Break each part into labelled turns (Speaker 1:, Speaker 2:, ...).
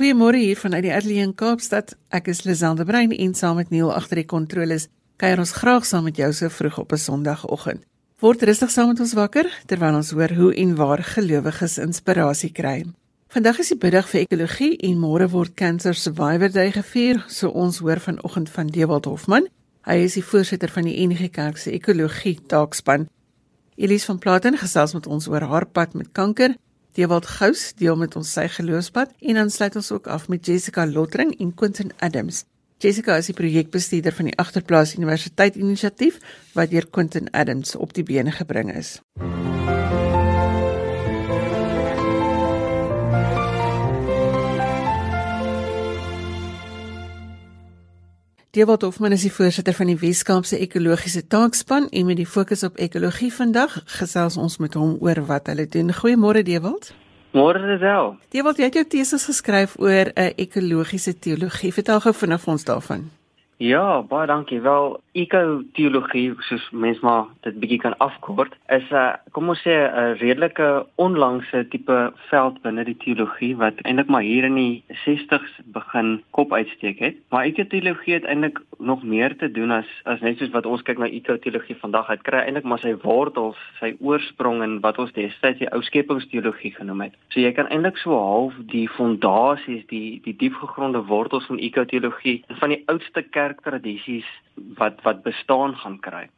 Speaker 1: Goeiemôre hier vanuit die Ateljee in Kaapstad. Ek is Liselde Brein en saam met Neil agter die kontroles kuier ons graag saam met jou so vroeg op 'n Sondagoggend. Word rustig saam met ons wakker terwyl ons hoor hoe en waar gelowiges inspirasie kry. Vandag is die biddag vir ekologie en môre word Cancer Survivor Day gevier, so ons hoor vanoggend van Dewald Hofman. Hy is die voorsitter van die NG Kerk se ekologie taakspan. Elise van Platen gesels met ons oor haar pad met kanker. Dewald Gous deel met ons sy geloofspad en dan sluit ons ook af met Jessica Lottering en Quentin Adams. Jessica is die projekbestuurder van die Agterplaas Universiteit Inisiatief wat deur Quentin Adams op die bene gebring is. Dewald Hofman is die voorsitter van die Weskaapse Ekologiese Taakspan en met die fokus op ekologie vandag gesels ons met hom oor wat hulle doen. Goeiemôre Dewald.
Speaker 2: Môre Rizal.
Speaker 1: Dewald, jy het jou teses geskryf oor 'n ekologiese teologie. Vertel gou vinnig vir ons daarvan.
Speaker 2: Ja, baie dankie. Wel, ekoteologie, soos mens maar dit bietjie kan afkort, is 'n uh, kom ons sê 'n redelike onlangse tipe veld binne die teologie wat eintlik maar hier in die 60s begin kop uitsteek het. Maar ekoteologie het eintlik nog meer te doen as as net soos wat ons kyk na ekoteologie vandag. Dit kry eintlik maar sy wortels, sy oorsprong in wat ons destyds die ou skepingsteologie genoem het. So jy kan eintlik so half die fondasies, die die diepgegronde wortels van ekoteologie van die oudste kerk kerktradisies wat wat bestaan gaan kry.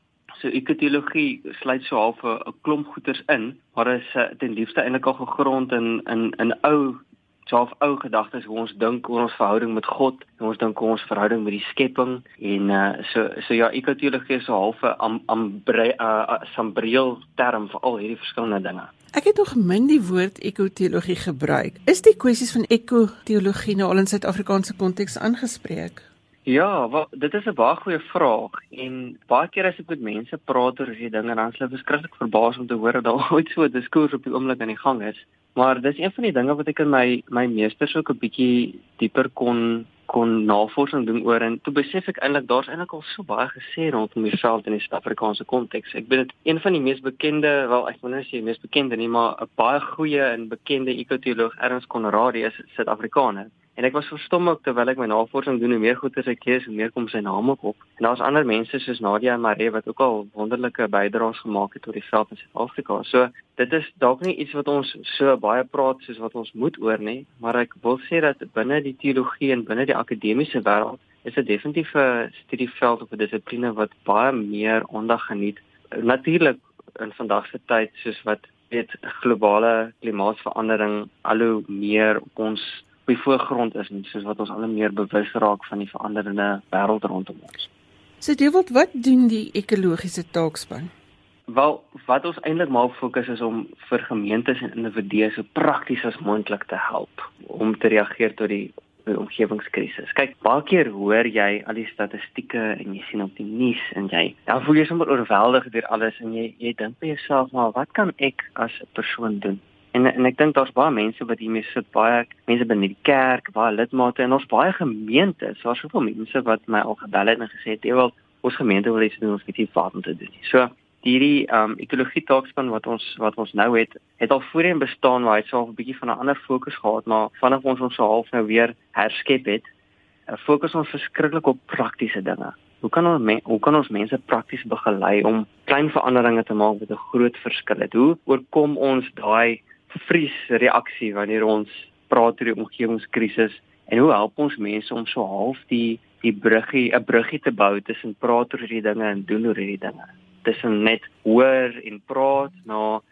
Speaker 2: So ekoteologie sluit so half 'n klomp goeters in, maar is uh, ten liefste eintlik al gegrond in in in ou self ou gedagtes hoe ons dink oor ons verhouding met God, hoe ons dink oor ons verhouding met die skepping en uh, so so ja ekoteologie is so half 'n am ambre uh, sambreel term vir al hierdie verskillende dinge.
Speaker 1: Ek het nog min die woord ekoteologie gebruik. Is die kwessies van ekoteologie nou al in Suid-Afrikaanse konteks aangespreek?
Speaker 2: Ja, wel, dit is 'n baie goeie vraag en baie keer as ek met mense praat oor hierdie dinge dan sê hulle beskryflik verbaas om te hoor dat daar ooit so 'n diskurs op die oomblik aan die gang is. Maar dis een van die dinge wat ek in my my meesters ook 'n bietjie dieper kon kon navorsing doen oor en toe besef ek eintlik daar's eintlik al so baie gesê rondom die veld in die Suid-Afrikaanse konteks. Ek weet dit een van die mees bekende, wel ek wil nou sê mees bekende nie, maar 'n baie goeie en bekende ekoteoloog Ernst Konradi is Suid-Afrikaner. En ek was verstom ook terwyl ek my navorsing doen, hoe meer goeie ek lees, hoe meer kom sy naam ook op. En daar's ander mense soos Nadia en Marie wat ook al wonderlike bydraes gemaak het tot die veld in Suid-Afrika. So dit is dalk nie iets wat ons so baie praat soos wat ons moet oor nie, maar ek wil sê dat binne die teologie en binne die akademiese wêreld is dit definitief 'n studieveld of 'n dissipline wat baie meer aandag geniet. Natuurlik in vandag se tyd soos wat weet globale klimaatsverandering al hoe meer ons op die voorgrond is en soos wat ons al meer bewus raak van die veranderende wêreld rondom ons.
Speaker 1: So jy wil wat doen die ekologiese taakspan?
Speaker 2: Wel, wat ons eintlik maar fokus is om vir gemeentes en individue so prakties as moontlik te help om te reageer tot die omgewingskrisis. Kyk, baie keer hoor jy al die statistieke en jy sien op die nuus en jy dan voel jy sommer oorweldig deur alles en jy jy dink by jouself maar wat kan ek as 'n persoon doen? En en ek dink daar's baie mense wat hiermee sit, baie mense binne die kerk, baie lidmate en ons baie gemeentes, daar's soveel mense wat my al gebel het en gesê het, "Jy wil ons gemeente wil iets doen, ons weet nie wat om te doen nie." So hierdie um ekologie taakspan wat ons wat ons nou het, het al voorheen bestaan waar hy self 'n bietjie van 'n ander fokus gehad, maar vanaf ons ons half nou weer herskep het, uh, fokus ons verskriklik op praktiese dinge. Hoe kan ons hoe kan ons mense prakties begelei om klein veranderinge te maak wat 'n groot verskil het? Hoe oorkom ons daai vries reaksie wanneer ons praat oor die omgewingskrisis en hoe help ons mense om so half die die bruggie 'n bruggie te bou tussen praat oor hierdie dinge en doen oor hierdie dinge. Tussen net hoor en praat na nou,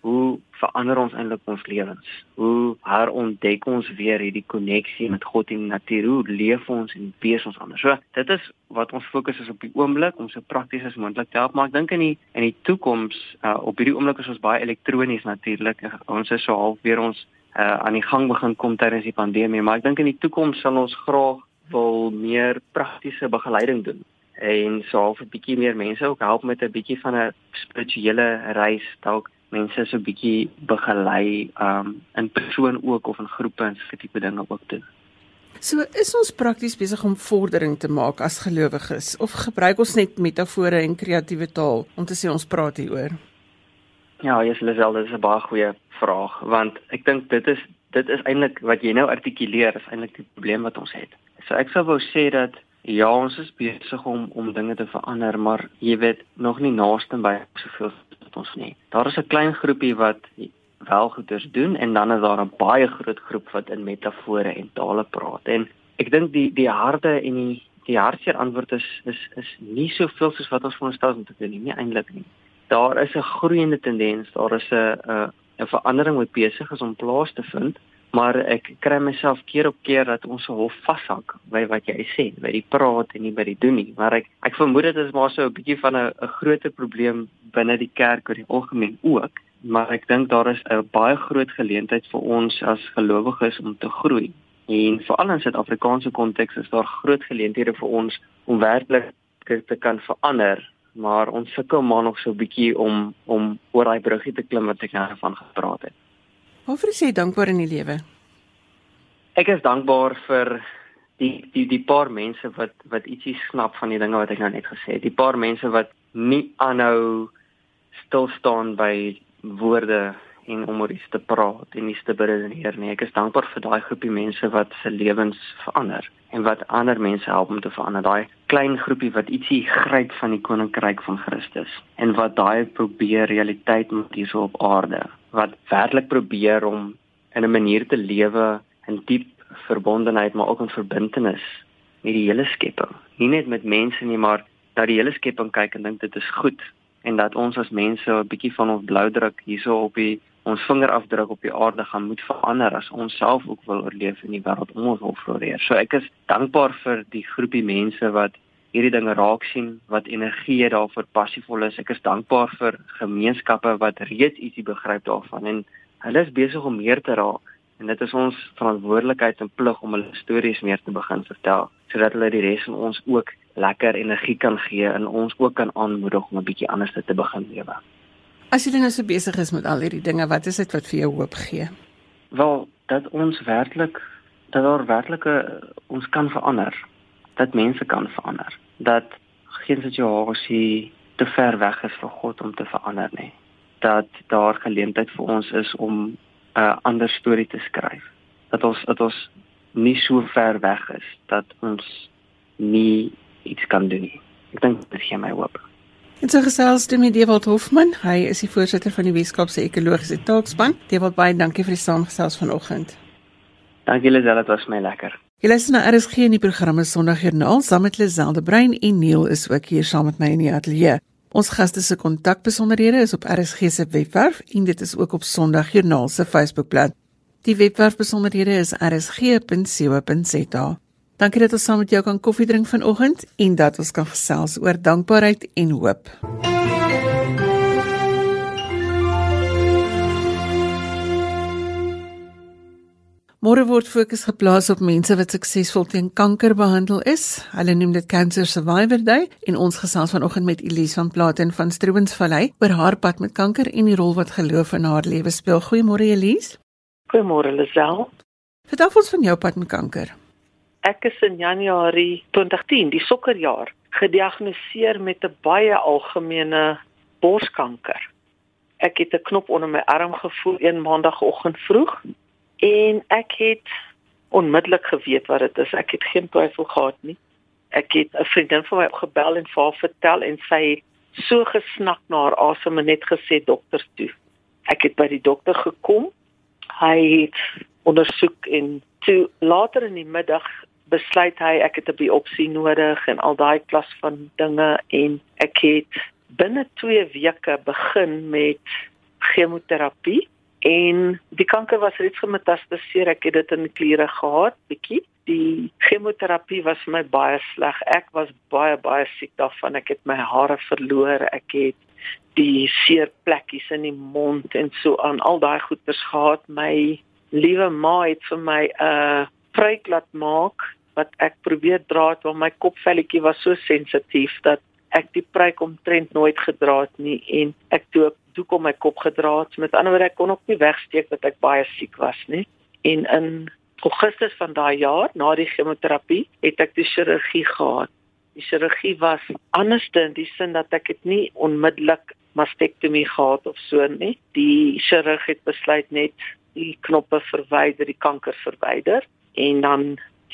Speaker 2: hoe verander ons eintlik ons lewens? Hoe herontdek ons weer hierdie koneksie met God en natuur? Hoe leef ons en wees ons anders? So, dit is wat ons fokus is op die oomblik om so prakties as moontlik te help, maar ek dink in die in die toekoms uh, op hierdie oomblik is ons baie elektronies natuurlik. Ons is so half weer ons uh, aan die gang begin kom tydens die pandemie, maar ek dink in die toekoms sal ons graag wil meer praktiese begeleiding doen en so half 'n bietjie meer mense ook help met 'n bietjie van 'n spirituele reis dalk mense so 'n bietjie begelei um in persoon ook of in groepe en so tipe dinge ook doen.
Speaker 1: So is ons prakties besig om vordering te maak as gelowiges of gebruik ons net metafore en kreatiewe taal om te sê ons praat hieroor?
Speaker 2: Ja, Jesus Lisel, dit is 'n baie goeie vraag want ek dink dit is dit is eintlik wat jy nou artikuleer is eintlik die probleem wat ons het. So ek sou wou sê dat ja, ons is besig om om dinge te verander, maar jy weet nog nie naaste by soveel wat ons nie. Daar is 'n klein groepie wat wel goeders doen en dan is daar 'n baie groot groep wat in metafore en tale praat. En ek dink die die harde en die die hartseer antwoord is is is nie soveel soos wat ons veronderstel om te doen nie, nie eintlik nie. Daar is 'n groeiende tendens, daar is 'n 'n 'n verandering wat besig is om plaas te vind, maar ek kry myself keer op keer dat ons se hof vashak by wat jy sê, by die praat en nie by die doen nie. Maar ek ek vermoed dit is maar so 'n bietjie van 'n 'n groter probleem binne die kerk oor die algemeen ook maar ek dink daar is 'n baie groot geleentheid vir ons as gelowiges om te groei. En veral in Suid-Afrikaanse konteks is daar groot geleenthede vir ons om werklik te kan verander, maar ons sukkel maar nog so 'n bietjie om om oor daai bruggie te klim wat ek nou van gepraat het.
Speaker 1: Waarvoor is jy dankbaar in die lewe?
Speaker 2: Ek is dankbaar vir die die die paar mense wat wat ietsie snap van die dinge wat ek nou net gesê het. Die paar mense wat nie aanhou stil staan by woorde en om oor iets te praat en iets te beredeneer nie. Ek is dankbaar vir daai groepie mense wat se lewens verander en wat ander mense help om te verander. Daai klein groepie wat ietsie gryp van die koninkryk van Christus en wat daai probeer realiteit maak hierso op aarde. Wat werklik probeer om in 'n manier te lewe in diep verbondenheid maar ook in verbintenis met die hele skepping. Nie net met mense nie, maar dat die hele skepping kyk en dink dit is goed en dat ons as mense 'n bietjie van ons bloudruk hierso op die ons vingerafdruk op die aarde gaan moet verander as ons self ook wil oorleef in die wêreld om ons wil floreer. So ek is dankbaar vir die groepie mense wat hierdie dinge raak sien, wat energie daarvoor passievol is. Ek is dankbaar vir gemeenskappe wat reeds ietsie begryp daarvan en hulle is besig om meer te raak en dit is ons verantwoordelikheid en plig om hulle stories meer te begin vertel sodat hulle die res van ons ook lekker energie kan gee en ons ook kan aanmoedig om 'n bietjie anders te begin lewe.
Speaker 1: As jy nou so besig is met al hierdie dinge, wat is dit wat vir jou hoop gee?
Speaker 2: Wel, dat ons werklik dat daar werklike ons kan verander. Dat mense kan verander. Dat geen situasie te ver weg is vir God om te verander nie. Dat daar geleentheid vir ons is om 'n ander storie te skryf. Dat ons dat ons nie so ver weg is dat ons nie iets kan doen nie. Ek dink dit gee my hoop.
Speaker 1: En so gesels dit met Dewald Hofman. Hy is die voorsitter van die Weskaapse Ekologiese Taakspan. Dewald, baie dankie vir die saamgesels vanoggend.
Speaker 2: Dankie Lisel, dit was my lekker.
Speaker 1: Jy luister na RSG in die programme Sondagjoernaal saam met Liselde Brein en Neil is ook hier saam met my in die ateljee. Ons gaste se kontakbesonderhede is op RSG se webwerf en dit is ook op Sondagjoernaal se Facebookblad. Die webwerf besonderhede is rsg.co.za. Dankie dat ons saam met jou kan koffie drink vanoggend en dat ons kan gesels oor dankbaarheid en hoop. Môre word fokus geplaas op mense wat suksesvol teen kanker behandel is. Hulle noem dit Cancer Survivor Day en ons gesels vanoggend met Elise van Platen van Stroobensvallei oor haar pad met kanker en die rol wat geloof in haar lewe speel. Goeiemôre Elise.
Speaker 3: Goeiemôre Lisel.
Speaker 1: Vertel ons van jou pad met kanker
Speaker 3: ek is in Januarie 2010, die sokkerjaar, gediagnoseer met 'n baie algemene borskanker. Ek het 'n knop onder my arm gevoel een maandagooggend vroeg en ek het onmiddellik geweet wat dit is. Ek het geen twyfel gehad nie. Ek het 'n vriendin van my gebel en vir haar vertel en sy het so gesnak na haar asem en net gesê dokter toe. Ek het by die dokter gekom. Hy het ondersoek en toe later in die middag besluit hy ek het 'n biopsie nodig en al daai klas van dinge en ek het binne 2 weke begin met chemoterapie en die kanker was reeds gemetastaseer. Ek het dit in die kliere gehad bietjie. Die chemoterapie was vir my baie sleg. Ek was baie baie siek daarvan. Ek het my hare verloor. Ek het die seer plekkies in die mond en so aan. Al daai goeters gehad. My liewe ma het vir my 'n uh, pruik laat maak wat ek probeer dra het want my kopvelletjie was so sensitief dat ek die pruik omtrent nooit gedra het nie en ek toe doek om my kop gedra het. Met ander woorde ek kon ook nie wegsteek dat ek baie siek was nie. En in Augustus van daai jaar na die chemoterapie het ek die chirurgie gehad. Die chirurgie was anderste in die sin dat ek dit nie onmiddellik mastektomie gehad of so nie. Die chirurg het besluit net die knoppe verwyder, die kanker verwyder en dan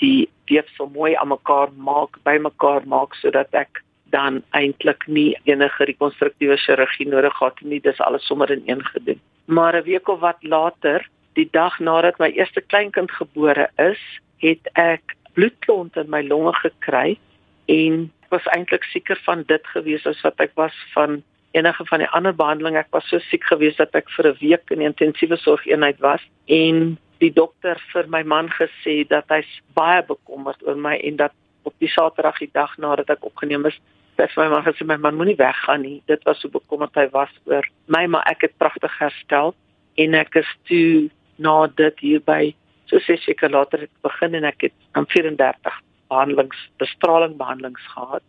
Speaker 3: die weefsel mooi aan mekaar maak, bymekaar maak sodat ek dan eintlik nie enige rekonstruktiewe chirurgie nodig gehad nie. Dis alles sommer in een gedoen. Maar 'n week of wat later, die dag nadat my eerste kleinkind gebore is, het ek bloedklont in my longe gekry en was eintlik seker van dit gewees as wat ek was van enige van die ander behandeling. Ek was so siek geweest dat ek vir 'n week in die intensiewe sorgeenheid was en die dokter vir my man gesê dat hy baie bekommerd oor my en dat op die Saterdag die dag nadat ek opgeneem is, het my man gesê my man moenie weggaan nie. Dit was so bekommerd hy was oor my, maar ek het pragtig herstel en ek is toe na dit hier by so ses weke later het begin en ek het aan 34 behandelings, bestraling behandelings gehad.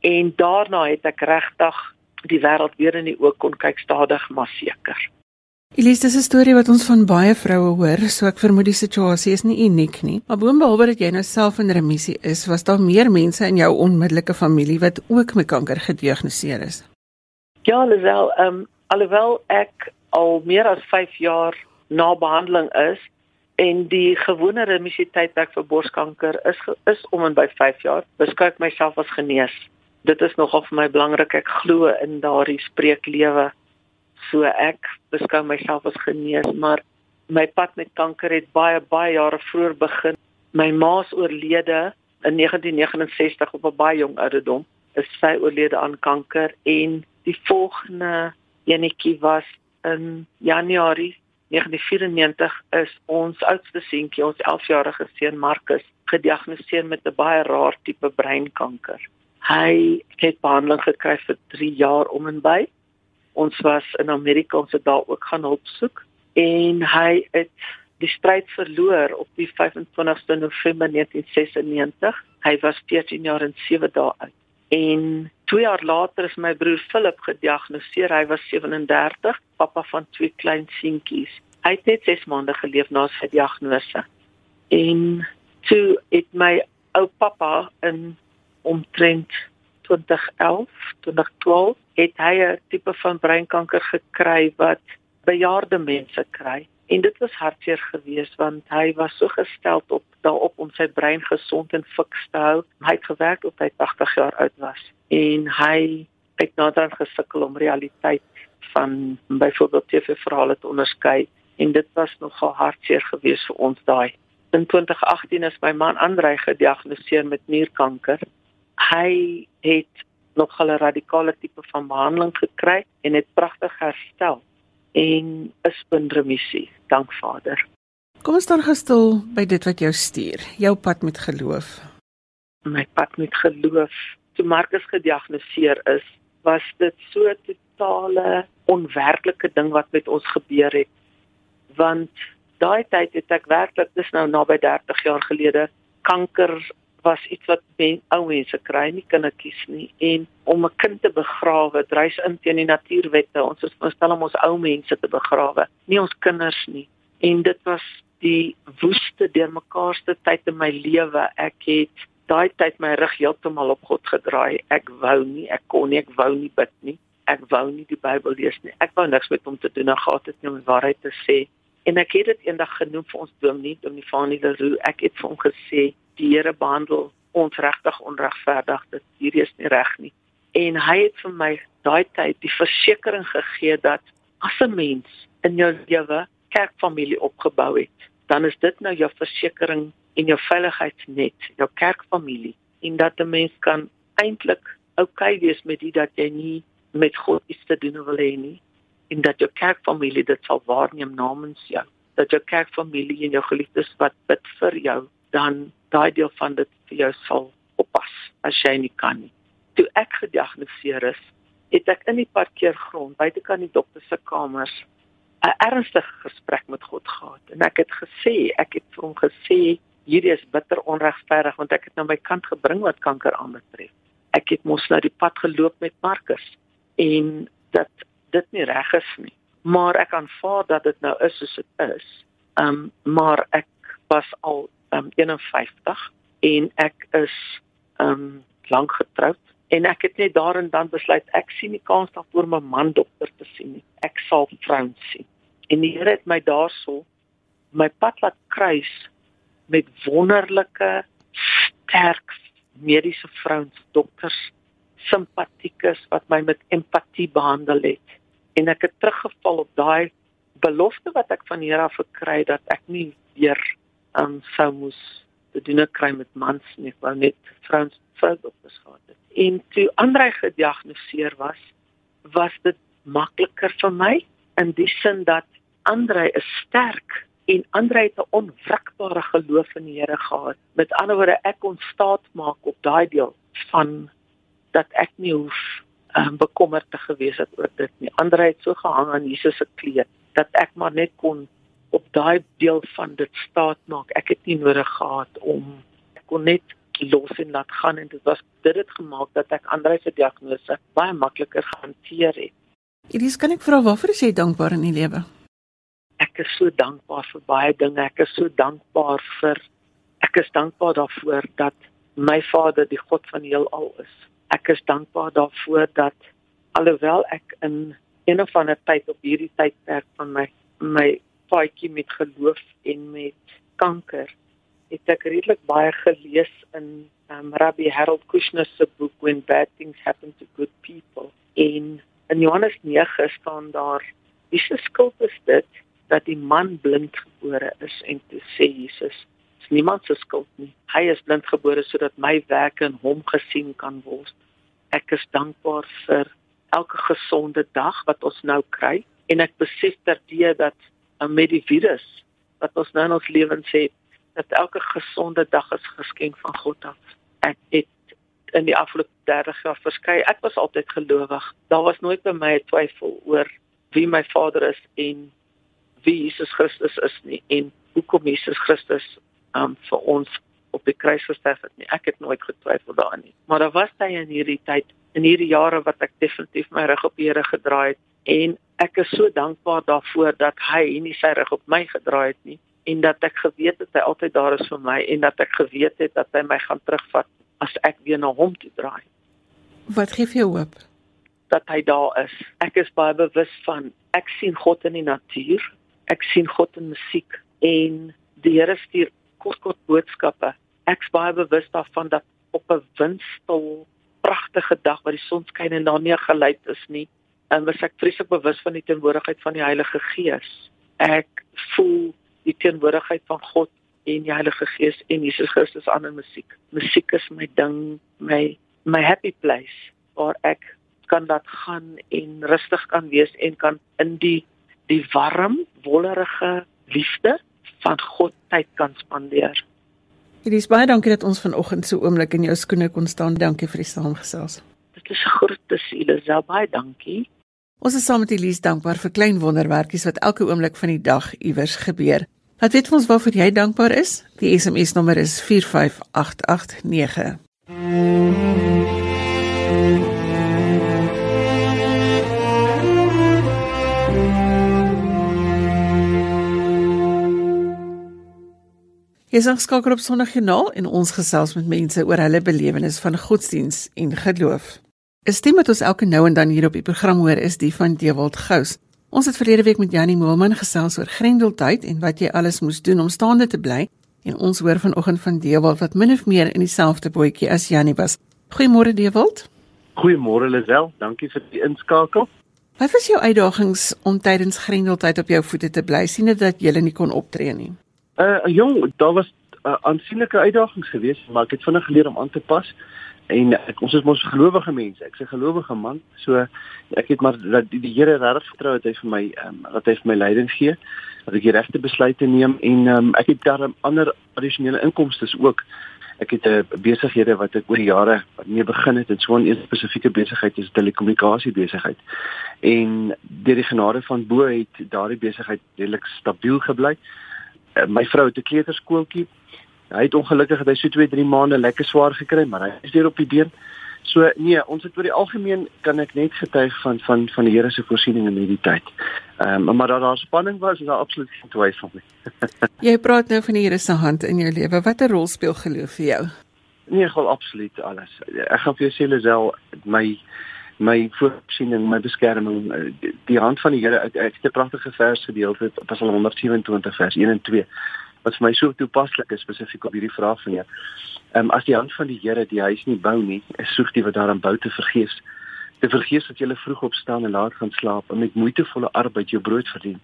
Speaker 3: En daarna het ek regtig die wêreld weer in die oë kon kyk stadig maar seker.
Speaker 1: Elise, dis 'n storie wat ons van baie vroue hoor, so ek vermoed die situasie is nie uniek nie. Maar boonbehalwe dat jy nou self in remissie is, was daar meer mense in jou onmiddellike familie wat ook met kanker gediagnoseer is.
Speaker 3: Ja, Lisel, ehm um, alhoewel ek al meer as 5 jaar na behandeling is en die gewone remissie tydperk vir borskanker is is om en by 5 jaar, beskou ek myself as genees. Dit is nogal vir my belangrik. Ek glo in daardie spreeklewe So ek beskou myself as genees, maar my pad met kanker het baie baie jare vroeër begin. My ma's oorlede in 1969 op 'n baie jong ouderdom. Is sy oorlede aan kanker en die volgende enetjie was in Januarie 1994 is ons oudste seentjie, ons 11-jarige seun Marcus, gediagnoseer met 'n baie rar tipe breinkanker. Hy het behandeling gekry vir 3 jaar om en by ons was in Amerika ons het daar ook gaan hulp soek en hy het die stryd verloor op die 25ste November 1996. Hy was 14 jaar en 7 dae oud. En 2 jaar later is my broer Philip gediagnoseer. Hy was 37, pappa van twee klein seentjies. Hy het net 6 maande geleef na sy diagnose. En toe het my ou pappa in omtrent 2011, 2012 het hy 'n tipe van breinkanker gekry wat bejaarde mense kry. En dit was hartseer geweest want hy was so gestel op daarop om sy brein gesond en fiks te hou. Hy het gewerk tot hy 80 jaar oud was en hy het nader gesukkel om realiteit van byvoorbeeld TV-verhale te onderskei en dit was nogal hartseer geweest vir ons daai. In 2018 is my man Andrei gediagnoseer met nierkanker hy het nog 'n radikale tipe van behandeling gekry en het pragtig herstel en is in remissie. Dank Vader.
Speaker 1: Kom ons dan gestil by dit wat jou stuur, jou pad met geloof.
Speaker 3: My pad met geloof. Toe Markus gediagnoseer is, was dit so 'n totale onwerklike ding wat met ons gebeur het. Want daai tyd het ek werklik dis nou naby 30 jaar gelede kanker was iets wat men, ou mense kry, nie kindertjies nie. En om 'n kind te begrawe, dryf in teen die natuurwette. Ons is verstel om ons ou mense te begrawe, nie ons kinders nie. En dit was die woeste deurmekaarste tyd in my lewe. Ek het daai tyd my rug heeltemal op God gedraai. Ek wou nie, ek kon nie, ek wou nie bid nie. Ek wou nie die Bybel lees nie. Ek wou niks met hom te doen gehad het nie om die waarheid te sê. En ek het dit eendag genoem vir ons dominee, dominee Fanie Leroux. Ek het vir hom gesê, die Here behandel ons regtig onregverdig. Dit hier is nie reg nie. En hy het vir my daai tyd die versekering gegee dat as 'n mens in jou lewe kerkfamilie opgebou het, dan is dit nou jou versekering en jou veiligheidsnet, jou kerkfamilie en dat 'n mens kan eintlik oukei okay wees met dit dat jy nie met God iets te doen wil hê nie en dat jou kerkfamilie dit sal waarneem namens jou dat jou kerkfamilie en jou geliefdes wat bid vir jou dan daai deel van dit vir jou sal oppas as jy nie kan nie. Toe ek gediagnoseer is, het ek in die parkeergrond buitekant die dokter se kamers 'n ernstige gesprek met God gehad en ek het gesê, ek het vir hom gesê hierdie is bitter onregverdig want ek het nou my kant gebring wat kanker aanbetref. Ek het mos nou die pad geloop met Markus en dat dit nie reg is nie. Maar ek aanvaar dat dit nou is soos dit is. Ehm um, maar ek was al um, 51 en ek is um lank getroud en ek het net daar en dan besluit ek sien nie kans daarvoor my man dokter te sien nie. Ek sal vrouens sien. En die Here het my daarso my pad laat kruis met wonderlike sterk mediese vrouens, dokters, simpatiekes wat my met empatie behandel het. En ek het teruggeval op daai belofte wat ek van Here af gekry dat ek nie weer um, sou moes te doen kry met mans nie, wou net vrouens vrou dokters gehad het. En toe Andre gediagnoseer was, was dit makliker vir my in die sin dat Andre is sterk en Andre het 'n onwrikbare geloof in die Here gehad. Met ander woorde, ek kon staat maak op daai deel van dat ek nie hoef um, bekommerd te gewees het oor dit nie. Andre het so gehang aan Jesus se kleed dat ek maar net kon op daai deel van dit staat maak. Ek het nie nodig gehad om ek kon net los en laat gaan en dit was dit het gemaak dat ek Andre se diagnose baie makliker hanteer het.
Speaker 1: Elise, kan ek vra waarvoor is jy dankbaar in die lewe?
Speaker 3: ek is so dankbaar vir baie dinge. Ek is so dankbaar vir ek is dankbaar daarvoor dat my Vader die God van die heelal is. Ek is dankbaar daarvoor dat alhoewel ek in een of ander tyd op hierdie tydperk van my my paadjie met geloof en met kanker het ek redelik baie gelees in um, Rabbi Harold Kushner se boek When Bad Things Happen to Good People en in Johannes 9 staan daar se skuld is dit dat die man blind gebore is en te sê Jesus is niemand se skuld nie. Hy is blind gebore sodat my werke in hom gesien kan word. Ek is dankbaar vir elke gesonde dag wat ons nou kry en ek besef terdee dat met die virus wat ons nou in ons lewens het, dat elke gesonde dag is geskenk van God af. Ek het in die afgelope 30 jaar verskeie ek was altyd gelowig. Daar was nooit by my 'n twyfel oor wie my Vader is en wie Jesus Christus is nie en hoekom Jesus Christus um vir ons op die kruis gesterf het nie. Ek het nooit getwyfel daarin nie. Maar daar was tye in hierdie tyd, in hierdie jare wat ek definitief my rug op die Here gedraai het en ek is so dankbaar daarvoor dat hy nie sy rug op my gedraai het nie en dat ek geweet het hy altyd daar is vir my en dat ek geweet het dat hy my gaan terugvat as ek weer na hom toe draai.
Speaker 1: Wat gee vir jou hoop?
Speaker 3: Dat hy daar is. Ek is baie bewus van ek sien God in die natuur ek sien God in musiek en die Here stuur kort kort boodskappe. Ek's baie bewus daarvan dat op 'n windstil pragtige dag waar die son skyn en daar nie 'n geluid is nie, en was ek vreeslik bewus van die teenwoordigheid van die Heilige Gees. Ek voel die teenwoordigheid van God en die Heilige Gees en Jesus Christus aan in musiek. Musiek is my ding, my my happy place waar ek kan laat gaan en rustig kan wees en kan in die die warm, wollerige liefde van God tyd kan spandeer.
Speaker 1: Dit is baie dankie dat ons vanoggend so oomblik in jou skoene kon staan. Dankie vir die saamgesels.
Speaker 3: Dit is groot plesier, self baie dankie.
Speaker 1: Ons is saam met Elise dankbaar vir klein wonderwerkies wat elke oomblik van die dag iewers gebeur. Laat weet ons waarvoor jy dankbaar is. Die SMS nommer is 45889. Hier is ons skakel op Sondagjoernaal en ons gesels met mense oor hulle belewenis van godsdiens en geloof. 'n Stem wat ons elke nou en dan hier op die program hoor is die van Dewald Gous. Ons het verlede week met Janie Moelman gesels oor grendeltyd en wat jy alles moes doen om staande te bly en ons hoor vanoggend van Dewald wat min of meer in dieselfde bootjie as Janie was. Goeiemôre Dewald.
Speaker 4: Goeiemôre Lisel, dankie vir die inskakel.
Speaker 1: Wat was jou uitdagings om tydens grendeltyd op jou voete te bly sien dat jy nie kon optree nie?
Speaker 4: Uh jong, daar was uh, aansienlike uitdagings geweest, maar ek het vinnig geleer om aan te pas. En ek, ons is mos gelowige mense. Ek's 'n gelowige man. So ek het maar dat die, die Here regtig vertrou dat hy vir my ehm um, dat hy vir my leiding gee, dat ek die regte besluite neem en ehm um, ek het daar ander addisionele inkomste ook. Ek het 'n uh, besighede wat ek oor die jare mee begin het en so 'n spesifieke besigheid is telekommunikasie besigheid. En deur die genade van bo het daardie besigheid redelik stabiel gebly. Eh, my vrou het 'n kleuterskooltjie. Hy het ongelukkig dat hy so 2, 3 maande lekker swaar gekry, maar hy is weer op die been. So nee, ons het oor die algemeen kan ek net getuig van van van die Here se voorsiening in hierdie tyd. Ehm um, maar dat daar spanning was, is daar absoluut geen twyfel nie.
Speaker 1: jy praat nou van die Here se hand in jou lewe. Watter rol speel geloof vir jou?
Speaker 4: Nee, gou absoluut alles. Ek gaan vir jou sê Lisel, my my voorsiening, my beskerming, uh, die, hand van die Here. Ek het 'n pragtige vers gedeelte, Psalm 127 vers 1 en 2 wat vir my so toepaslik is spesifiek op hierdie vraag van jou. Ehm as die hand van die Here die huis nie bou nie, is soek die wat daaraan bou te vergeefs. Te vergeefs dat jy vroeg opstaan en laat gaan slaap en met moeitevolle arbeid jou brood verdien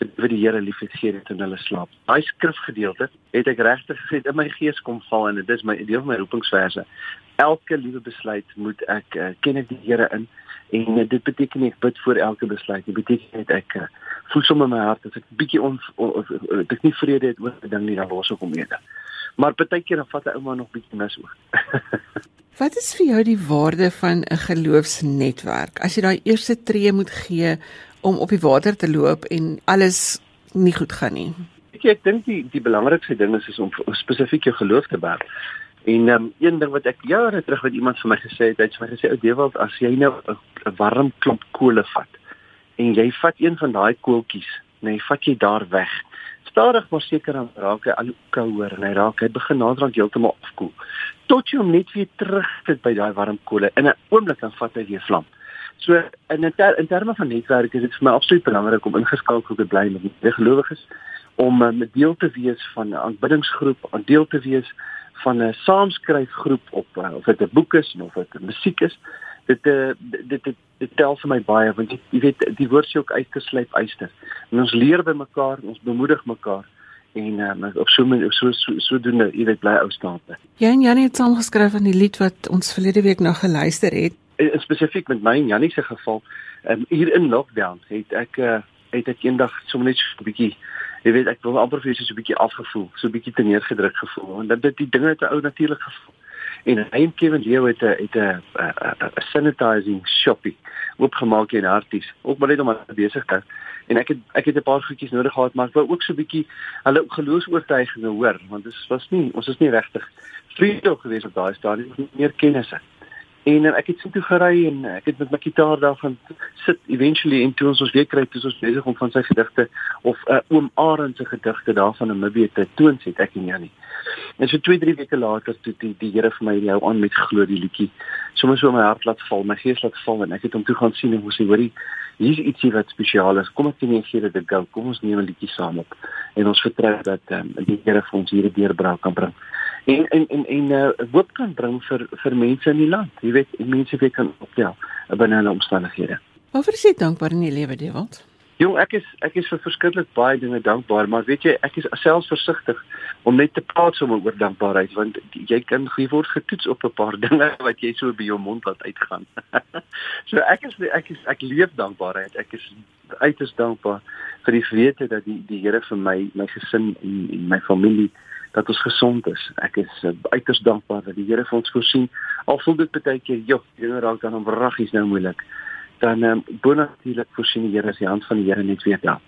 Speaker 4: vir die Here lief het gee in hulle slaap. Daai skrifgedeelte het ek regtig gesê in my gees kom val en dit is my deel van my roepingsverse. Elke liewe besluit moet ek uh, ken ek die Here in en dit beteken nie ek bid voor elke besluit. Dit beteken net ek uh, voel sommer my hart as ek bietjie on, on, on ek nie vrede het oor 'n ding nie dan los ek hom eerder. Maar baie keer dan vat 'n ouma nog bietjie mis oor.
Speaker 1: Wat is vir jou die waarde van 'n geloofsnetwerk? As jy daai eerste tree moet gee om op die water te loop en alles nie goed gaan nie.
Speaker 4: Ek ek dink die die belangrikste ding is, is om spesifiek jou geloof te bou. En um, een ding wat ek jare terug met iemand vir my gesê het, hy het vir my gesê ou Dewald, as jy nou 'n warm klomp kole vat en jy vat een van daai koeltjies, nee, vat jy daar weg. Stadig maar seker dan raak hy al hoe kouer en hy raak hy begin naderhand heeltemal afkoel. Tot jy hom net weer terug sit by daai warm kole in 'n oomblik dan vat hy weer vlam. So in ter, in terme van netwerk is dit vir my absoluut belangrik om ingeskakel te bly met die gelowiges om met deel te wees van 'n aanbiddingsgroep, om deel te wees van 'n saamskryfgroep op uh, of dit 'n boek is of dit musiek is dit uh, dit dit dit tel vir my baie want jy, jy weet die woord sê ook uitgeslyp eister. En ons leer by mekaar, ons bemoedig mekaar en um, op so so so, so doen jy weet bly ou staande.
Speaker 1: Jy en Janie het saam geskryf aan die lied wat ons verlede week nog geluister het.
Speaker 4: En, spesifiek met my en Janie se geval, um, hier in lockdown het ek uh, het ek eendag sommer net so 'n bietjie jy weet ek wil amper vir so 'n bietjie afgevoel, so 'n bietjie teneergedruk gevoel en dit die dinge het ou natuurlik gevoel en hy en Kevin Leo het 'n het 'n 'n sanitizing shoppie oopgemaak in Harties. Ook maar net om aan besig te en ek het ek het 'n paar goedjies nodig gehad maar ek wou ook so 'n bietjie hulle geloofs-oortuigings hoor want dit was nie ons is nie regtig vriende gewees op daai stadium meer kennisse. En ek het sin toe gery en ek het met my gitaar daar gaan sit eventually en toe ons ons weer kry toe ons besig om van sy gedigte of uh, oom Arend se gedigte daarvan Namibië te toon sit ek en Janie. En so 2, 3 weke later toe die die Here vir my hou aan met glo die liedjie. Sommige so my hart laat val, my gees laat val en ek het hom toe gaan sien en moes sê hoorie hier's ietsie wat spesiaal is. Kom ek net gee dit 'n go. Kom ons neem 'n liedjie saam op. En ons vertrou dat um, die Here vir ons hierdie deurbraak kan bring en en en en uh, hoop kan bring vir vir mense in die land. Jy weet, mense wie kan optel binne hulle omstandighede.
Speaker 1: Waarvoor is jy dankbaar in jou lewe, Dewald?
Speaker 4: Jong, ek is ek is vir verskriklik baie dinge dankbaar, maar weet jy, ek is selfs versigtig om net te praat sommer oor dankbaarheid want jy kan jy word getoets op 'n paar dinge wat jy so by jou mond laat uitgaan. so ek is ek is ek leef dankbaarheid. Ek is uiters dankbaar vir die wete dat die die Here vir my, my gesin en, en my familie dat ons gesond is. Ek is uh, uiters dankbaar dat die Here vir ons voorsien. Al voel dit baie keer, joh, dinge raak dan om wraggies nou moeilik. Dan um, bonatuurlik voorsien die Here as die hand van die Here net weer daar.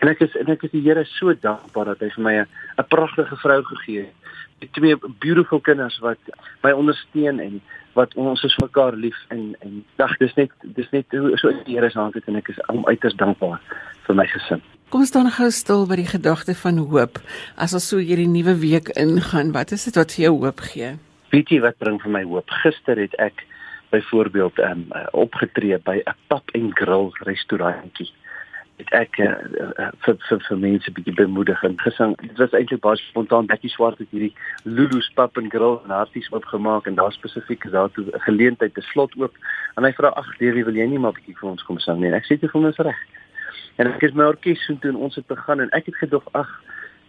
Speaker 4: En ek is en ek is die Here so dankbaar dat hy vir my 'n pragtige vrou gegee het. Met twee beautiful kinders wat my ondersteun en wat ons is mekaar lief en en dag dis net dis net so die Here se hand het en ek is uiters dankbaar vir my gesin.
Speaker 1: Kom ons staan gou stil by die gedagte van hoop. As ons so hierdie nuwe week ingaan, wat is dit wat vir jou hoop gee?
Speaker 4: Weet jy wat bring vir my hoop? Gister het ek byvoorbeeld um, opgetree by 'n pub en grill restaurantjie. Het ek uh, uh, vir vir mense bietjie bemoedig en gesing. Dit was eintlik baie spontaan. Betty Swart het hierdie Lulu's pub en grill in Harties oopgemaak en daar spesifiek is daar toe 'n geleentheid te slot oop. En hy vra ag, "Dewie, wil jy nie maar bietjie vir ons kom sing nie?" En ek sê dit vir my is reg. En ek het my orkes toe ons het begin en ek het gedog ag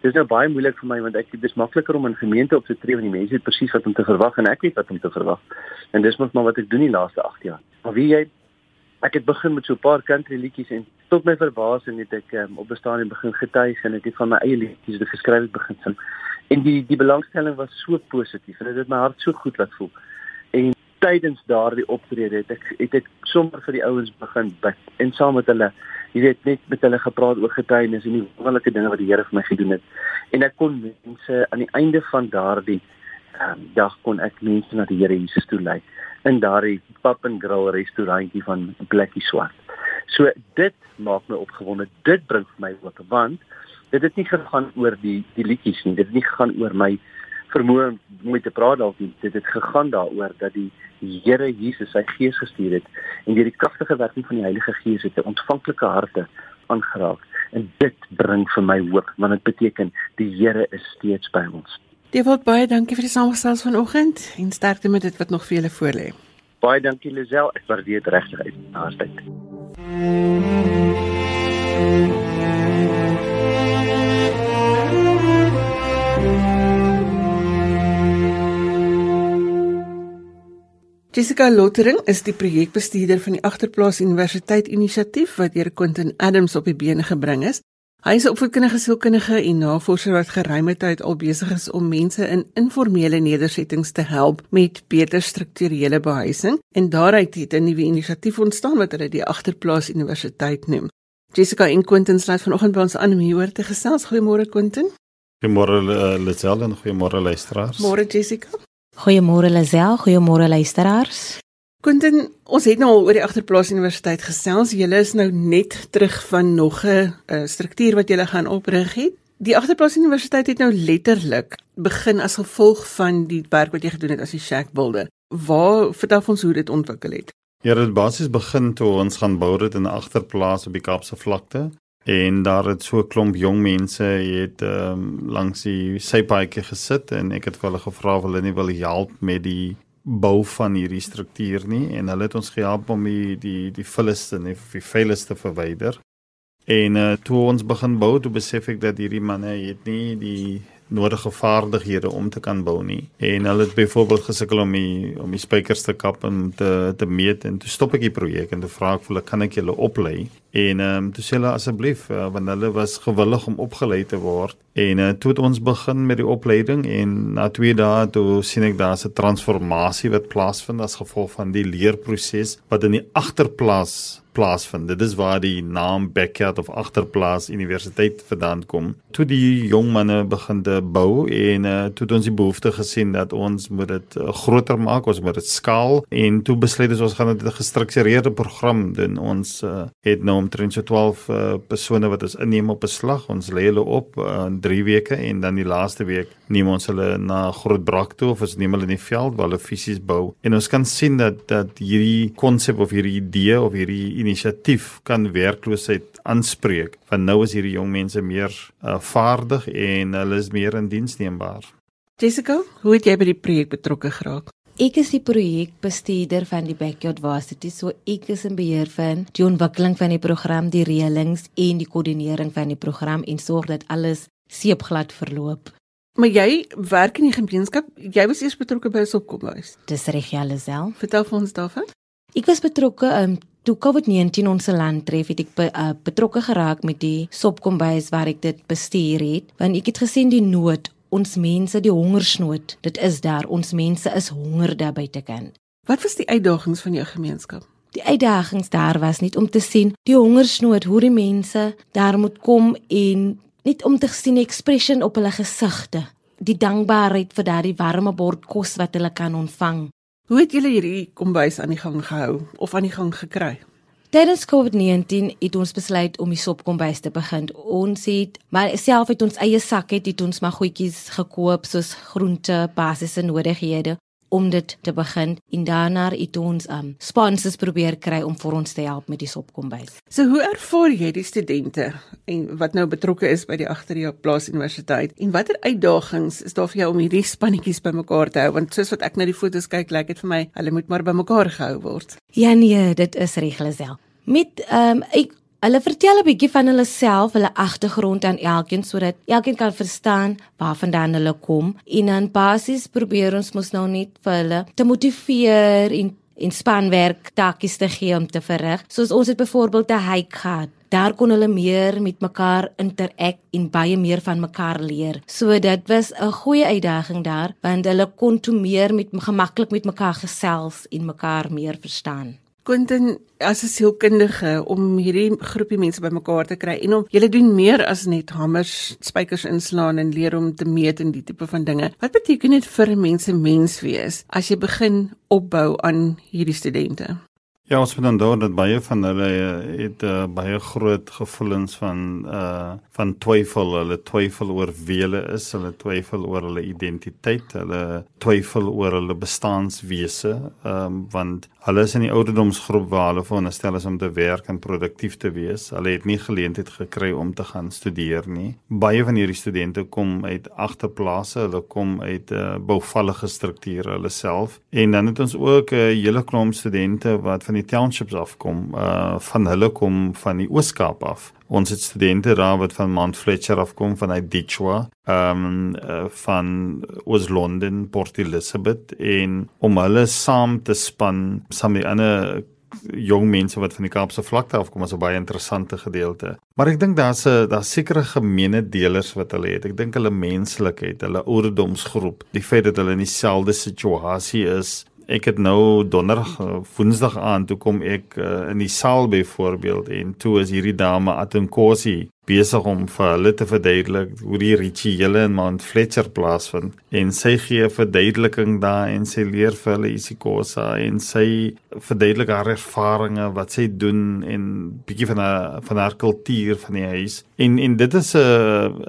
Speaker 4: dis nou baie moeilik vir my want ek dis makliker om in gemeente op te tree want die mense weet presies wat om te verwag en ek weet wat om te verwag. En dis mos maar wat ek doen die laaste 8 jaar. Maar wie jy ek het begin met so 'n paar country liedjies en tot my verbasing het ek um, op bestaan en begin getuig en ek het van my eie liedjies wat geskryf het begin sing. En die die belangstelling was so positief en dit het my hart so goed laat voel. En tydens daardie optrede het ek het ek sommer vir die ouens begin bid en saam met hulle jy weet net met hulle gepraat oor getuienis en die wonderlike dinge wat die Here vir my gedoen het. En ek kon mense aan die einde van daardie um, dag kon ek mense na die Here Jesus toe lei in daardie pub and grill restaurantjie van Blackie Swart. So dit maak my opgewonde. Dit bring vir my hoop want dit het nie gegaan oor die die liedjies nie. Dit het nie gegaan oor my vermoë om met te praat dalk dit het gegaan daaroor dat die Here Jesus sy gees gestuur het en deur die kragtige werking van die Heilige Gees het 'n ontvanklike harte aangeraak en dit bring vir my hoop want dit beteken die Here is steeds by ons.
Speaker 1: Dewald baie dankie vir die samestelling vanoggend en sterkte met dit wat nog vir julle voorlê.
Speaker 4: Baie dankie Lisel, ek waardeer dit regtig uit. Naaste.
Speaker 1: Jessica Lottering is die projekbestuurder van die Agterplaas Universiteit Inisiatief wat deur Quentin Adams op die bene gebring is. Hy is 'n opvoedkundige sielkundige en navorser wat geruime tyd al besig is om mense in informele nedersettings te help met beter strukturele behuising en daaruit het 'n nuwe inisiatief ontstaan wat hulle die Agterplaas Universiteit noem. Jessica en Quentin sluit vanoggend by ons aan om hieroor te gesels. Goeiemôre Quentin.
Speaker 5: Goeiemôre uh, Lisel en goeiemôre luisteraars.
Speaker 1: Môre Jessica.
Speaker 6: Goeiemôre Lisel, goeiemôre luisteraars.
Speaker 1: Quentin, ons het nou al oor die Agterplaas Universiteit gesels. Julle is nou net terug van nog 'n uh, struktuur wat julle gaan oprig het. Die Agterplaas Universiteit het nou letterlik begin as gevolg van die werk wat jy gedoen het as die Shack Builder. Waar vertel ons hoe dit ontwikkel het?
Speaker 5: Ja, dit basies begin toe ons gaan bou dit in 'n agterplaas op die Kaapse vlakte en daar het so 'n klomp jong mense het ehm um, langs die sypaadjie gesit en ek het vir hulle gevra of hulle nie wil help met die bou van hierdie struktuur nie en hulle het ons gehelp om die die die vulleste en die vuilste verwyder. En uh, toe ons begin bou, toe besef ek dat hierdie manne het nie die nodige vaardighede om te kan bou nie. En hulle het byvoorbeeld gesukkel om die om die spykers te kap en te te meet en toe stop ek die projek en toe vra ek hulle kan ek julle oplei? En ehm um, toe sê hulle asseblief uh, want hulle was gewillig om opgelei te word. En uh, toe het ons begin met die opleiding en na 2 dae toe sien ek daar's 'n transformasie wat plaasvind as gevolg van die leerproses wat in die agterplaas plaasvind. Dit is waar die naam Backyard of Agterplaas Universiteit vandaan kom. Toe die jong manne begin te bou en uh, toe het ons die behoefte gesien dat ons moet dit uh, groter maak, ons moet dit skaal en toe besluit ons ons gaan dit 'n gestruktureerde program doen. Ons uh, het nou omtrent so 12 uh, persone wat ons inneem op 'n slag. Ons lê hulle op uh, in 3 weke en dan die laaste week neem ons hulle na Grootbrak toe of ons neem hulle in die veld waar hulle fisies bou. En ons kan sien dat dat hierdie konsep of hierdie idee of hierdie inisiatief kan werkloosheid aanspreek. Want nou is hierdie jong mense meer uh, vaardig en hulle is meer in diensneembaar.
Speaker 1: Jessica, hoe het jy by die projek betrokke geraak?
Speaker 6: Ek is die projekbestuurder van die Backyard Varsity, so ek is in beheer van die ontwikkeling van die program, die reëlings en die koördinering van die program en sorg dat alles seepglad verloop.
Speaker 1: Maar jy werk in die gemeenskap. Jy was eers betrokke by 'n sopkomhuis.
Speaker 6: Dis reg, Jalesel.
Speaker 1: Vertel vir ons daarvan.
Speaker 6: Ek was betrokke um, toe COVID-19 ons land tref, het ek be, uh, betrokke geraak met die sopkomhuis waar ek dit bestuur het, want ek het gesien die nood, ons mense, die hongersnood. Dit is daar, ons mense is honger daar buitekant.
Speaker 1: Wat was die uitdagings van jou gemeenskap?
Speaker 6: Die uitdagings daar was nie om te sien die hongersnood, hoe die mense daar moet kom en net om te sien die expression op hulle gesigte, die dankbaarheid vir daardie warme bord kos wat hulle kan ontvang.
Speaker 1: Hoe het julle hierdie kombuis aan die gang gehou of aan die gang gekry?
Speaker 6: Tydens COVID-19 het ons besluit om die sopkombuis te begin. Ons het maar self uit ons eie sak het, het ons maar goedjies gekoop soos groente, basiese noodighede om dit te begin en daarna het ons um sponsors probeer kry om vir ons te help met die sopkombuis.
Speaker 1: So hoe ervaar jy die studente en wat nou betrokke is by die agterie plaas universiteit en watter uitdagings is daar vir jou om hierdie spannetjies bymekaar te hou want soos wat ek na die foto's kyk lyk dit vir my hulle moet maar bymekaar gehou word.
Speaker 6: Ja nee, dit is regelsel. Met um ek Hulle vertel 'n bietjie van hulle self, hulle agtergrond aan elkeen sodat elkeen kan verstaan waarvandaan hulle kom en dan basies probeer ons mos nou net vir hulle te motiveer en en spanwerk takkies te gee om te verrig. Soos ons het byvoorbeeld 'n hike gehad. Daar kon hulle meer met mekaar interak en baie meer van mekaar leer. So dit was 'n goeie uitdaging daar want hulle kon toe meer met gemaklik met mekaar gesels en mekaar meer verstaan.
Speaker 1: Quentin as 'n sielkundige om hierdie groepie mense bymekaar te kry en om julle doen meer as net hamers, spykers inslaan en leer om te meet en die tipe van dinge. Wat beteken dit vir mense mens wees as jy begin opbou aan hierdie studente?
Speaker 5: Ja, ons moet onthou dat baie van hulle eh, het uh, baie groot gevoelens van uh van twyfel. Hulle twyfel oor wie hulle is, hulle twyfel oor hulle identiteit, hulle twyfel oor hulle bestaanswese. Ehm um, want hulle is in die ouderdomsgroep waar hulle veronderstel is om te werk en produktief te wees. Hulle het nie geleentheid gekry om te gaan studeer nie. Baie van hierdie studente kom uit agterplase, hulle kom uit 'n uh, bouvallige strukture hulle self. En dan het ons ook 'n uh, hele klomp studente wat van die townships afkom. Uh van hulle kom van die Oos-Kaap af. Ons het studente daar wat van Mount Fletcher afkom van uit Dichwa, ehm um, uh, van Oos-London, Port Elizabeth en om hulle saam te span, saam met ander jong mense wat van die Kaapse vlakte afkom, is 'n baie interessante gedeelte. Maar ek dink daar's 'n daar's sekere gemeene deelers wat hulle het. Ek dink hulle menslikheid, hulle ouderdomsgroep, die feit dat hulle in dieselfde situasie is ek het nou donderdag eh, woensdag aan toe kom ek uh, in die saal byvoorbeeld en toe is hierdie dame Atunkosi besig om vir hulle te verduidelik hoe die rituele in Mount Fletcher plaasvind en sy gee 'n verduideliking daar en sy leer vir hulle isikosa en sy verduidelik haar ervarings wat sy doen en bietjie van haar van haar kultuur van die huis. En en dit is 'n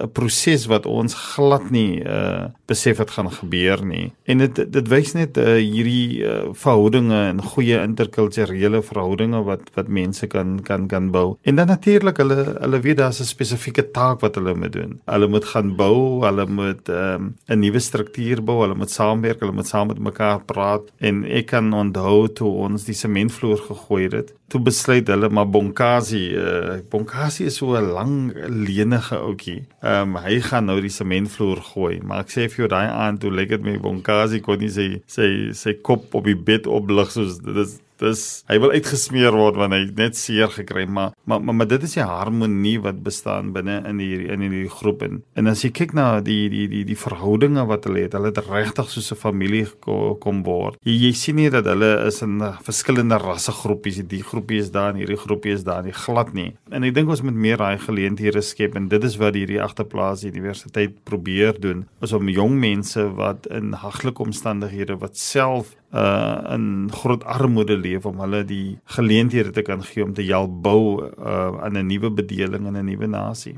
Speaker 5: 'n proses wat ons glad nie uh, besef het gaan gebeur nie. En dit dit wys net uh, hierdie uh, verhoudinge en goeie interkulturele verhoudinge wat wat mense kan kan kan bou. En dan natuurlik hulle hulle weet daar's 'n spesifieke taak wat hulle moet doen. Hulle moet gaan bou, hulle moet ehm, 'n um, nuwe struktuur bou, hulle moet saamwerk, hulle moet saam met mekaar praat en ek kan onthou toe ons die sementvloer gegooi het, toe besluit hulle maar Bonkasi, uh, Bonkasi is so 'n lang lenige ouetjie. Ehm um, hy gaan nou die sementvloer gooi, maar ek sê vir jou daai aand toe lyk dit my Bonkasi kon nie sy sy sy kop op die bed oplig soos dit is Dis hy wil uitgesmeer word want hy net seer gekry maar maar maar, maar dit is die harmonie wat bestaan binne in hierdie in hierdie groep en en as jy kyk na die die die die verhoudinge wat hulle het, hulle het regtig soos 'n familie kom, kom word. Jy, jy sien nie dat hulle is in verskillende rassegroepies, die groepie is daar en hierdie groepie is daar, nie glad nie. En ek dink ons moet meer daai geleenthede skep en dit is wat hierdie agterplaas universiteit probeer doen, is om jong mense wat in haglike omstandighede wat self uh in groot armoede leef om hulle die geleenthede te kan gee om te help bou uh aan 'n nuwe bedeling en 'n nuwe nasie.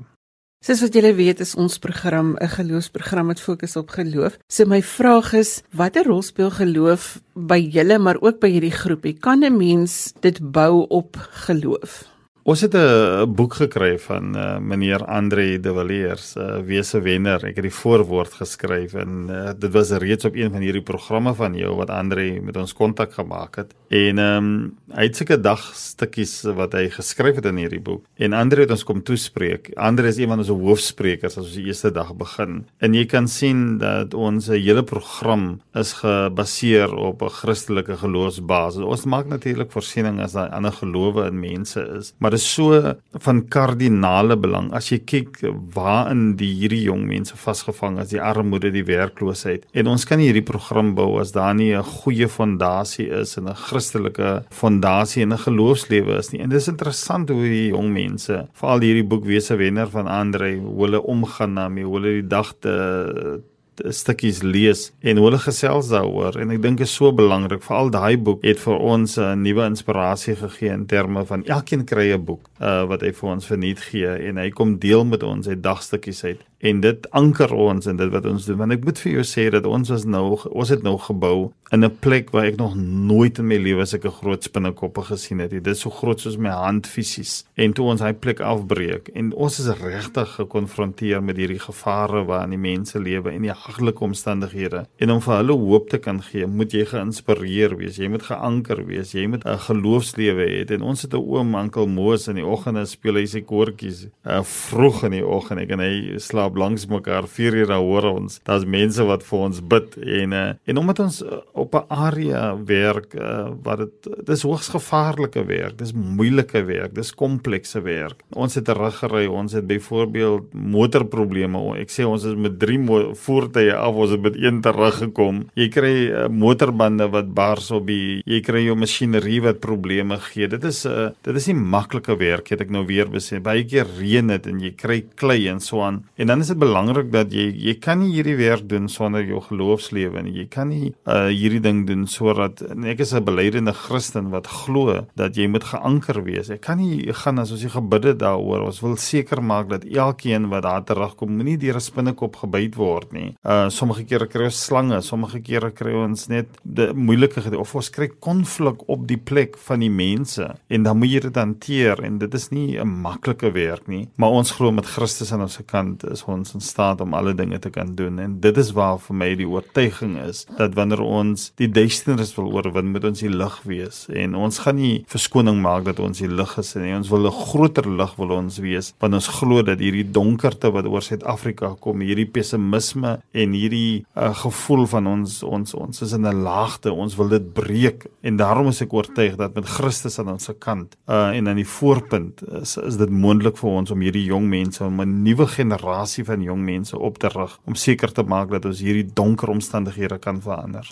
Speaker 1: Soos wat julle weet is ons program 'n geloofsprogram met fokus op geloof. So my vraag is, watter rol speel geloof by julle maar ook by hierdie groepie? Kan 'n mens dit bou op geloof?
Speaker 5: Ons het 'n boek gekry van uh, meneer Andre de Villiers, uh, wese wenner. Ek het die voorwoord geskryf en uh, dit was reeds op een van hierdie programme van jou wat Andre met ons kontak gemaak het. En ehm um, hy het seker dagstukkies wat hy geskryf het in hierdie boek. En Andre het ons kom toespreek. Andre is een van ons hoofsprekers as ons die eerste dag begin. En jy kan sien dat ons hele program is gebaseer op 'n Christelike geloofsbasis. Ons maak natuurlik voorsiening as daar ander gelowe in mense is, maar is so van kardinale belang as jy kyk waarin die hierdie jong mense vasgevang is, die armoede, die werkloosheid. En ons kan hierdie program bou as daar nie 'n goeie fondasie is en 'n Christelike fondasie en 'n geloofslewe is nie. En dis interessant hoe die jong mense, veral hierdie boekwese wenner van Andre, hoe hulle omgaan daarmee, hoe hulle die dag te stukkies lees en hulle gesels daaroor. En ek dink is so belangrik veral daai boek het vir ons 'n nuwe inspirasie gegee in terme van elkeen kry 'n boek uh, wat hy vir ons verniet gee en hy kom deel met ons uit dagstukkies uit. En dit anker ons in dit wat ons doen. Want ek moet vir jou sê dat ons was nou ons het nou gebou in 'n plek waar ek nog nooit in my lewe sulke groot spinnekoppe gesien het. Dit is so groot soos my hand fisies. En toe ons hy plek afbreek en ons is regtig gekonfronteer met hierdie gevare waarin die mense lewe en die haglike omstandighede. En om vir hulle hoop te kan gee, moet jy geïnspireer wees. Jy moet geanker wees. Jy moet 'n geloofslewe hê. En ons het 'n oom, Ankel Moos in die oggende speel hy sy koortjies uh, vroeg in die oggend. En hy slaap langs mekaar 4 ure hoor ons. Daar's mense wat vir ons bid en uh, en omdat ons uh, op 'n area werk uh, wat dit dis hoogs gevaarlike werk, dis moeilike werk, dis komplekse werk. Ons het teruggery, ons het byvoorbeeld motorprobleme. Ek sê ons is met 3 voertuie af, ons het met een teruggekom. Jy kry uh, motorbande wat bars op die jy kry jou masjinerie wat probleme gee. Dit is 'n uh, dit is nie maklike werk het ek nou weer besê. Baie keer reën dit en jy kry klei en so aan. En dan is dit belangrik dat jy jy kan nie hierdie werk doen sonder jou geloofslewe nie. Jy kan nie uh, hierdie ding doen sodat ek is 'n belydende Christen wat glo dat jy moet geanker wees. Ek kan nie gaan as ons die gebidde daaroor. Ons wil seker maak dat elkeen wat daar terugkom, moenie deur 'n spinnekop gebyt word nie. Uh sommige kere kry ons slange, sommige kere kry ons net die moeilike of ons kry konflik op die plek van die mense en dan moet jy dit hanteer en dit is nie 'n maklike werk nie, maar ons glo met Christus aan ons kant is ons in staat om alle dinge te kan doen en dit is waar vir my die oortuiging is dat wanneer ons die duisternis wil oorwin, moet ons die lig wees en ons gaan nie verskoning maak dat ons die lig is nie. Ons wil 'n groter lig wil ons wees want ons glo dat hierdie donkerte wat oor Suid-Afrika kom, hierdie pessimisme en hierdie uh, gevoel van ons ons ons is in 'n laagte, ons wil dit breek en daarom is ek oortuig dat met Christus aan ons kant uh, en aan die voorpunt is is dit moontlik vir ons om hierdie jong mense om 'n nuwe generasie van jong mense op te rig om seker te maak dat ons hierdie donker omstandighede kan verander.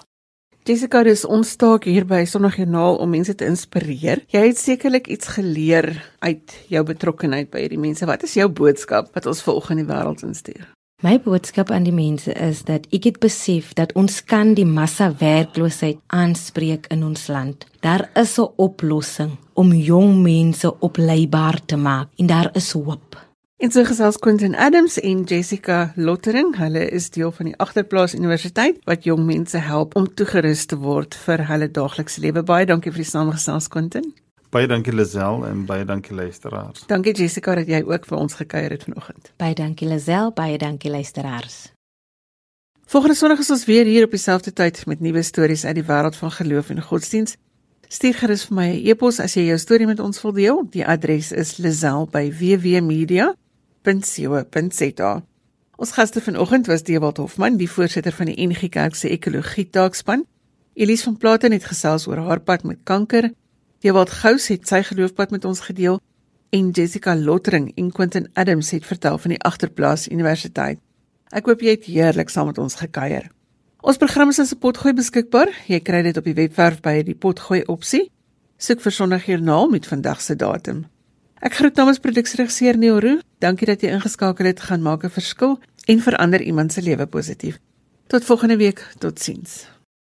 Speaker 1: Jessica, dis ons taak hier by Sondagjoernaal om mense te inspireer. Jy het sekerlik iets geleer uit jou betrokkeheid by hierdie mense. Wat is jou boodskap wat ons volg in die wêreld instuur?
Speaker 6: My boodskap aan die mense is dat ek het besef dat ons kan die massa werkloosheid aanspreek in ons land. Daar is 'n oplossing om jong mense opleibaar te maak en daar is hoop.
Speaker 1: En so gesels Quentin Adams en Jessica Lottering. Hulle is deel van die Agterplaas Universiteit wat jong mense help om toegerus te word vir hulle daaglikse lewe. Baie dankie vir die samegesels Quentin.
Speaker 5: Baie dankie Lisel en baie dankie luisteraars.
Speaker 1: Dankie Jessica dat jy ook vir ons gekuier het vanoggend.
Speaker 6: Baie dankie Lisel, baie dankie luisteraars.
Speaker 1: Volgende Sondag is ons weer hier op dieselfde tyd met nuwe stories uit die wêreld van geloof en godsdiens. Stuur gerus vir my 'n e e-pos as jy jou storie met ons wil deel. Die adres is lisel@wwmedia.com www.rsg.co.za. Ons gaste vanoggend was Dewald Hofman, die voorsitter van die NG Kerk se ekologie taakspan. Elise van Platen het gesels oor haar pad met kanker. Dewald Gous het sy geloofpad met ons gedeel en Jessica Lottering en Quentin Adams het vertel van die Agterplaas Universiteit. Ek hoop jy het heerlik saam met ons gekuier. Ons program is as 'n potgooi beskikbaar. Jy kry dit op die webwerf by die potgooi opsie. Soek vir Sondagjoernaal met vandag se datum. Ek groet namens produksieregisseur Neo Roo. Dankie dat jy ingeskakel het. Gaan maak 'n verskil en verander iemand se lewe positief. Tot volgende week. Totsiens.